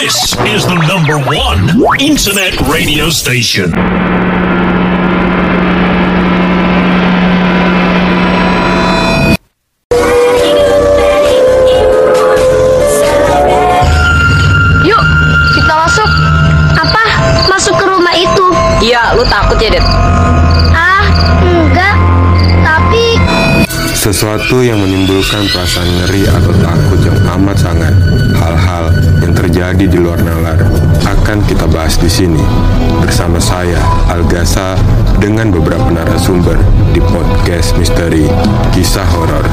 This is the number one internet radio station. Yuk, kita masuk. Apa? Masuk ke rumah itu? Iya, lu takut ya, Det? Sesuatu yang menimbulkan perasaan ngeri atau takut yang amat sangat. Hal-hal yang terjadi di luar nalar akan kita bahas di sini bersama saya Algasa dengan beberapa narasumber di podcast misteri kisah horor.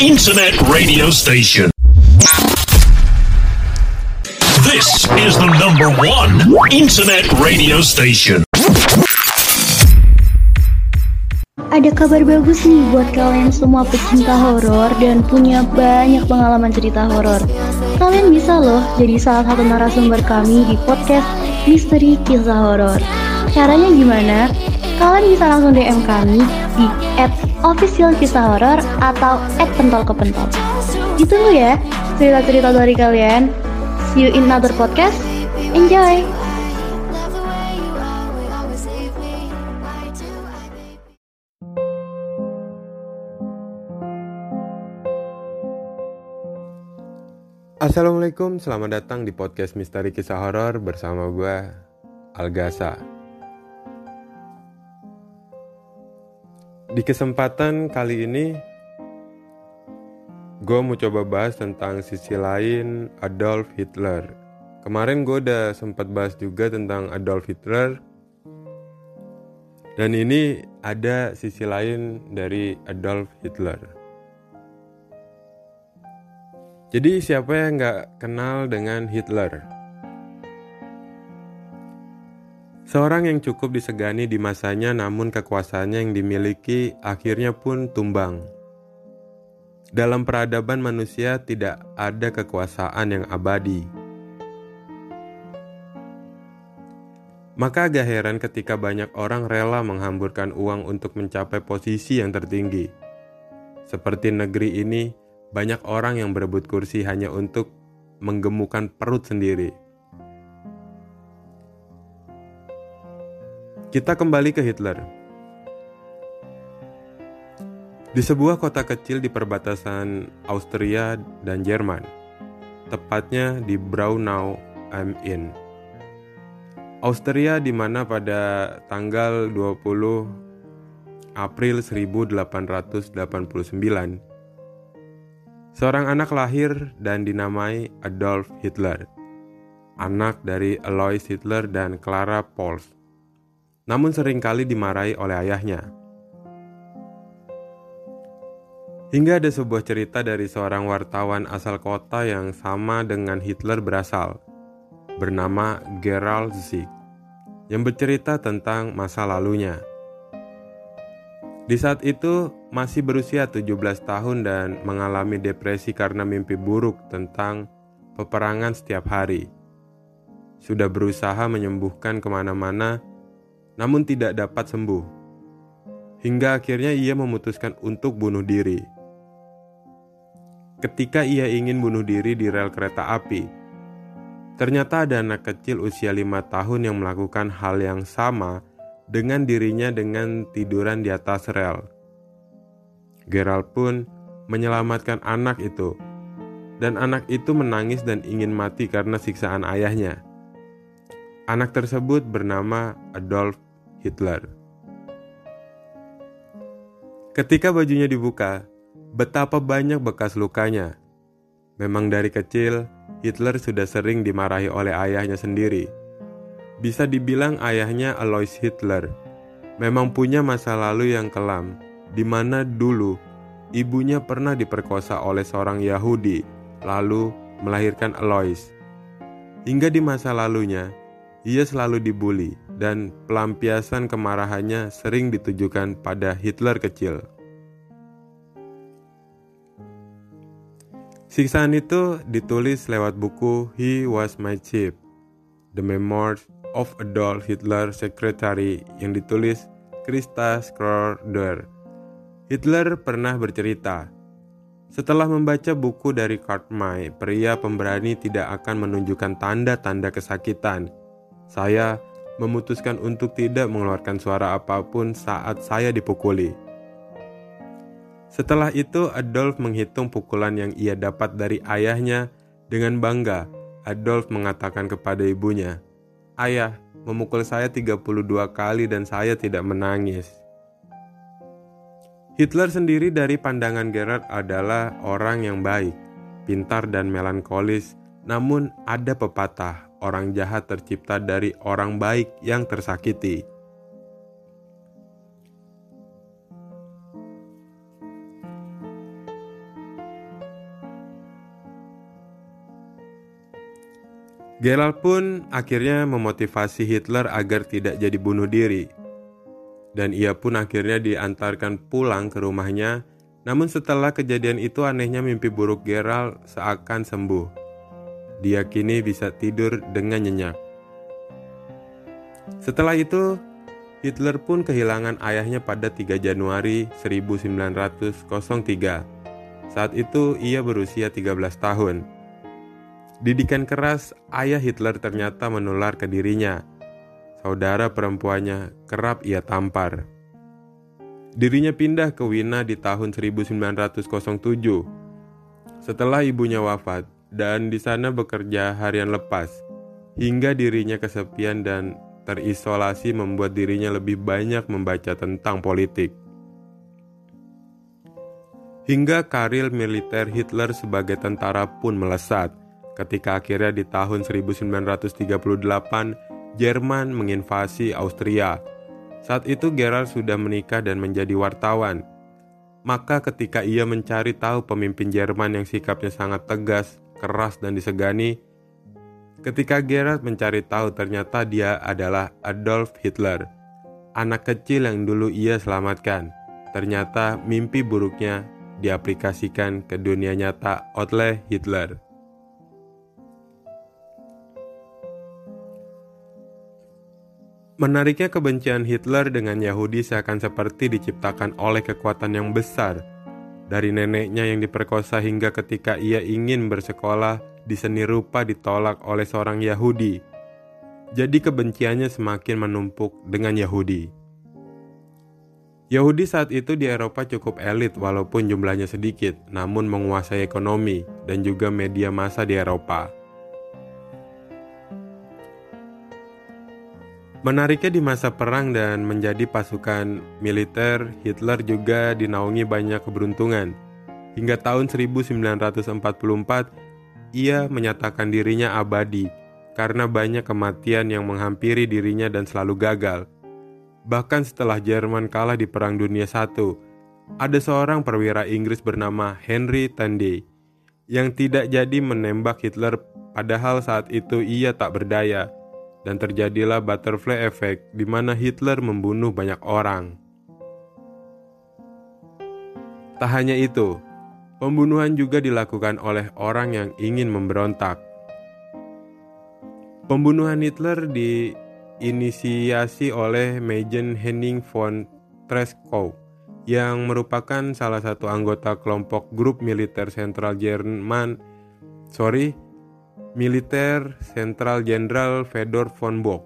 Internet radio station. This is the number one internet radio station. ada kabar bagus nih buat kalian semua pecinta horor dan punya banyak pengalaman cerita horor. Kalian bisa loh jadi salah satu narasumber kami di podcast Misteri Kisah Horor. Caranya gimana? Kalian bisa langsung DM kami di @official kisah horor atau @pentol ke pentol. Ditunggu ya cerita-cerita dari kalian. See you in another podcast. Enjoy! Assalamualaikum, selamat datang di podcast Misteri Kisah Horor bersama gue Algasa. Di kesempatan kali ini, gue mau coba bahas tentang sisi lain Adolf Hitler. Kemarin gue udah sempat bahas juga tentang Adolf Hitler, dan ini ada sisi lain dari Adolf Hitler. Jadi siapa yang nggak kenal dengan Hitler? Seorang yang cukup disegani di masanya namun kekuasaannya yang dimiliki akhirnya pun tumbang. Dalam peradaban manusia tidak ada kekuasaan yang abadi. Maka agak heran ketika banyak orang rela menghamburkan uang untuk mencapai posisi yang tertinggi. Seperti negeri ini, banyak orang yang berebut kursi hanya untuk menggemukkan perut sendiri. Kita kembali ke Hitler. Di sebuah kota kecil di perbatasan Austria dan Jerman, tepatnya di Braunau am Inn. Austria di mana pada tanggal 20 April 1889 Seorang anak lahir dan dinamai Adolf Hitler, anak dari Alois Hitler dan Clara Pols, namun sering kali dimarahi oleh ayahnya. Hingga ada sebuah cerita dari seorang wartawan asal kota yang sama dengan Hitler berasal, bernama Gerald Zieg, yang bercerita tentang masa lalunya. Di saat itu masih berusia 17 tahun dan mengalami depresi karena mimpi buruk tentang peperangan setiap hari. Sudah berusaha menyembuhkan ke mana-mana, namun tidak dapat sembuh. Hingga akhirnya ia memutuskan untuk bunuh diri. Ketika ia ingin bunuh diri di rel kereta api, ternyata ada anak kecil usia lima tahun yang melakukan hal yang sama dengan dirinya dengan tiduran di atas rel. Gerald pun menyelamatkan anak itu, dan anak itu menangis dan ingin mati karena siksaan ayahnya. Anak tersebut bernama Adolf Hitler. Ketika bajunya dibuka, betapa banyak bekas lukanya. Memang dari kecil, Hitler sudah sering dimarahi oleh ayahnya sendiri bisa dibilang ayahnya Alois Hitler memang punya masa lalu yang kelam, di mana dulu ibunya pernah diperkosa oleh seorang Yahudi, lalu melahirkan Alois. Hingga di masa lalunya, ia selalu dibully dan pelampiasan kemarahannya sering ditujukan pada Hitler kecil. Siksaan itu ditulis lewat buku He Was My Chief The Memoirs of Adolf Hitler Secretary yang ditulis Krista Schroeder. Hitler pernah bercerita, setelah membaca buku dari May, pria pemberani tidak akan menunjukkan tanda-tanda kesakitan. Saya memutuskan untuk tidak mengeluarkan suara apa pun saat saya dipukuli. Setelah itu, Adolf menghitung pukulan yang ia dapat dari ayahnya dengan bangga. Adolf mengatakan kepada ibunya, "Ayah, memukul saya 32 kali dan saya tidak menangis." Hitler sendiri dari pandangan Gerard adalah orang yang baik, pintar dan melankolis, namun ada pepatah, orang jahat tercipta dari orang baik yang tersakiti. Gerald pun akhirnya memotivasi Hitler agar tidak jadi bunuh diri dan ia pun akhirnya diantarkan pulang ke rumahnya. Namun setelah kejadian itu anehnya mimpi buruk Gerald seakan sembuh. Dia kini bisa tidur dengan nyenyak. Setelah itu, Hitler pun kehilangan ayahnya pada 3 Januari 1903. Saat itu ia berusia 13 tahun. Didikan keras ayah Hitler ternyata menular ke dirinya saudara perempuannya kerap ia tampar. Dirinya pindah ke Wina di tahun 1907 setelah ibunya wafat dan di sana bekerja harian lepas hingga dirinya kesepian dan terisolasi membuat dirinya lebih banyak membaca tentang politik. Hingga karir militer Hitler sebagai tentara pun melesat ketika akhirnya di tahun 1938 Jerman menginvasi Austria. Saat itu Gerald sudah menikah dan menjadi wartawan. Maka ketika ia mencari tahu pemimpin Jerman yang sikapnya sangat tegas, keras dan disegani, ketika Gerald mencari tahu ternyata dia adalah Adolf Hitler, anak kecil yang dulu ia selamatkan. Ternyata mimpi buruknya diaplikasikan ke dunia nyata oleh Hitler. Menariknya kebencian Hitler dengan Yahudi seakan seperti diciptakan oleh kekuatan yang besar. Dari neneknya yang diperkosa hingga ketika ia ingin bersekolah di seni rupa ditolak oleh seorang Yahudi. Jadi kebenciannya semakin menumpuk dengan Yahudi. Yahudi saat itu di Eropa cukup elit walaupun jumlahnya sedikit, namun menguasai ekonomi dan juga media massa di Eropa. Menariknya di masa perang dan menjadi pasukan militer, Hitler juga dinaungi banyak keberuntungan. Hingga tahun 1944, ia menyatakan dirinya abadi karena banyak kematian yang menghampiri dirinya dan selalu gagal. Bahkan setelah Jerman kalah di Perang Dunia I, ada seorang perwira Inggris bernama Henry Tandy yang tidak jadi menembak Hitler padahal saat itu ia tak berdaya dan terjadilah butterfly effect di mana Hitler membunuh banyak orang. Tak hanya itu, pembunuhan juga dilakukan oleh orang yang ingin memberontak. Pembunuhan Hitler diinisiasi oleh Majen Henning von Treschow yang merupakan salah satu anggota kelompok grup militer sentral Jerman sorry militer Sentral Jenderal Fedor von Bock.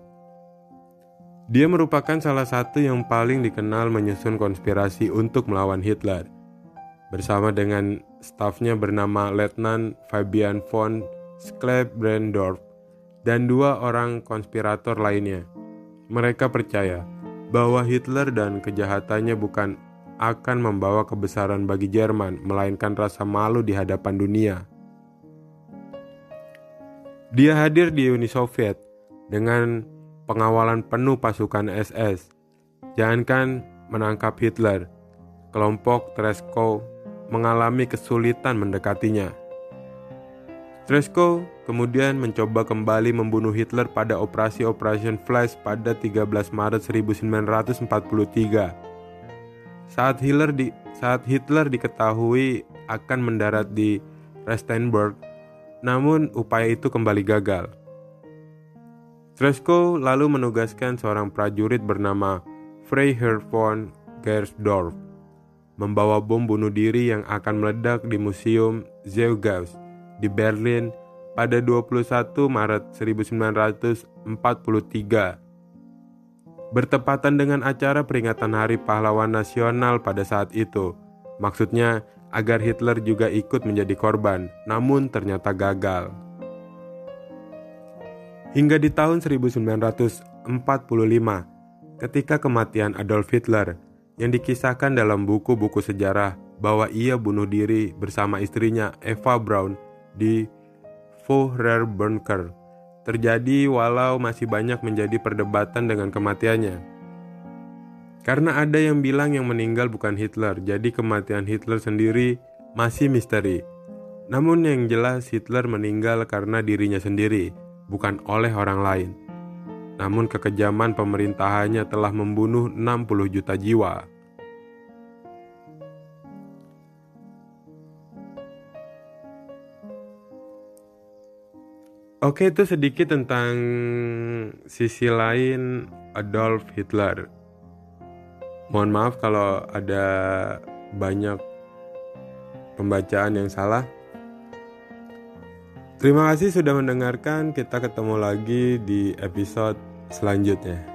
Dia merupakan salah satu yang paling dikenal menyusun konspirasi untuk melawan Hitler. Bersama dengan stafnya bernama Letnan Fabian von Sklebrendorf dan dua orang konspirator lainnya. Mereka percaya bahwa Hitler dan kejahatannya bukan akan membawa kebesaran bagi Jerman, melainkan rasa malu di hadapan dunia. Dia hadir di Uni Soviet dengan pengawalan penuh pasukan SS. Jangankan menangkap Hitler, kelompok Tresko mengalami kesulitan mendekatinya. Tresko kemudian mencoba kembali membunuh Hitler pada operasi Operation Flash pada 13 Maret 1943. Saat Hitler di saat Hitler diketahui akan mendarat di Rastenburg, namun upaya itu kembali gagal. Stresko lalu menugaskan seorang prajurit bernama Freiherr von Gersdorf membawa bom bunuh diri yang akan meledak di Museum Zeughaus di Berlin pada 21 Maret 1943. Bertepatan dengan acara peringatan Hari Pahlawan Nasional pada saat itu. Maksudnya agar Hitler juga ikut menjadi korban, namun ternyata gagal. Hingga di tahun 1945, ketika kematian Adolf Hitler yang dikisahkan dalam buku-buku sejarah bahwa ia bunuh diri bersama istrinya Eva Braun di Bunker terjadi walau masih banyak menjadi perdebatan dengan kematiannya. Karena ada yang bilang yang meninggal bukan Hitler, jadi kematian Hitler sendiri masih misteri. Namun yang jelas Hitler meninggal karena dirinya sendiri, bukan oleh orang lain. Namun kekejaman pemerintahannya telah membunuh 60 juta jiwa. Oke, itu sedikit tentang sisi lain Adolf Hitler. Mohon maaf kalau ada banyak pembacaan yang salah. Terima kasih sudah mendengarkan. Kita ketemu lagi di episode selanjutnya.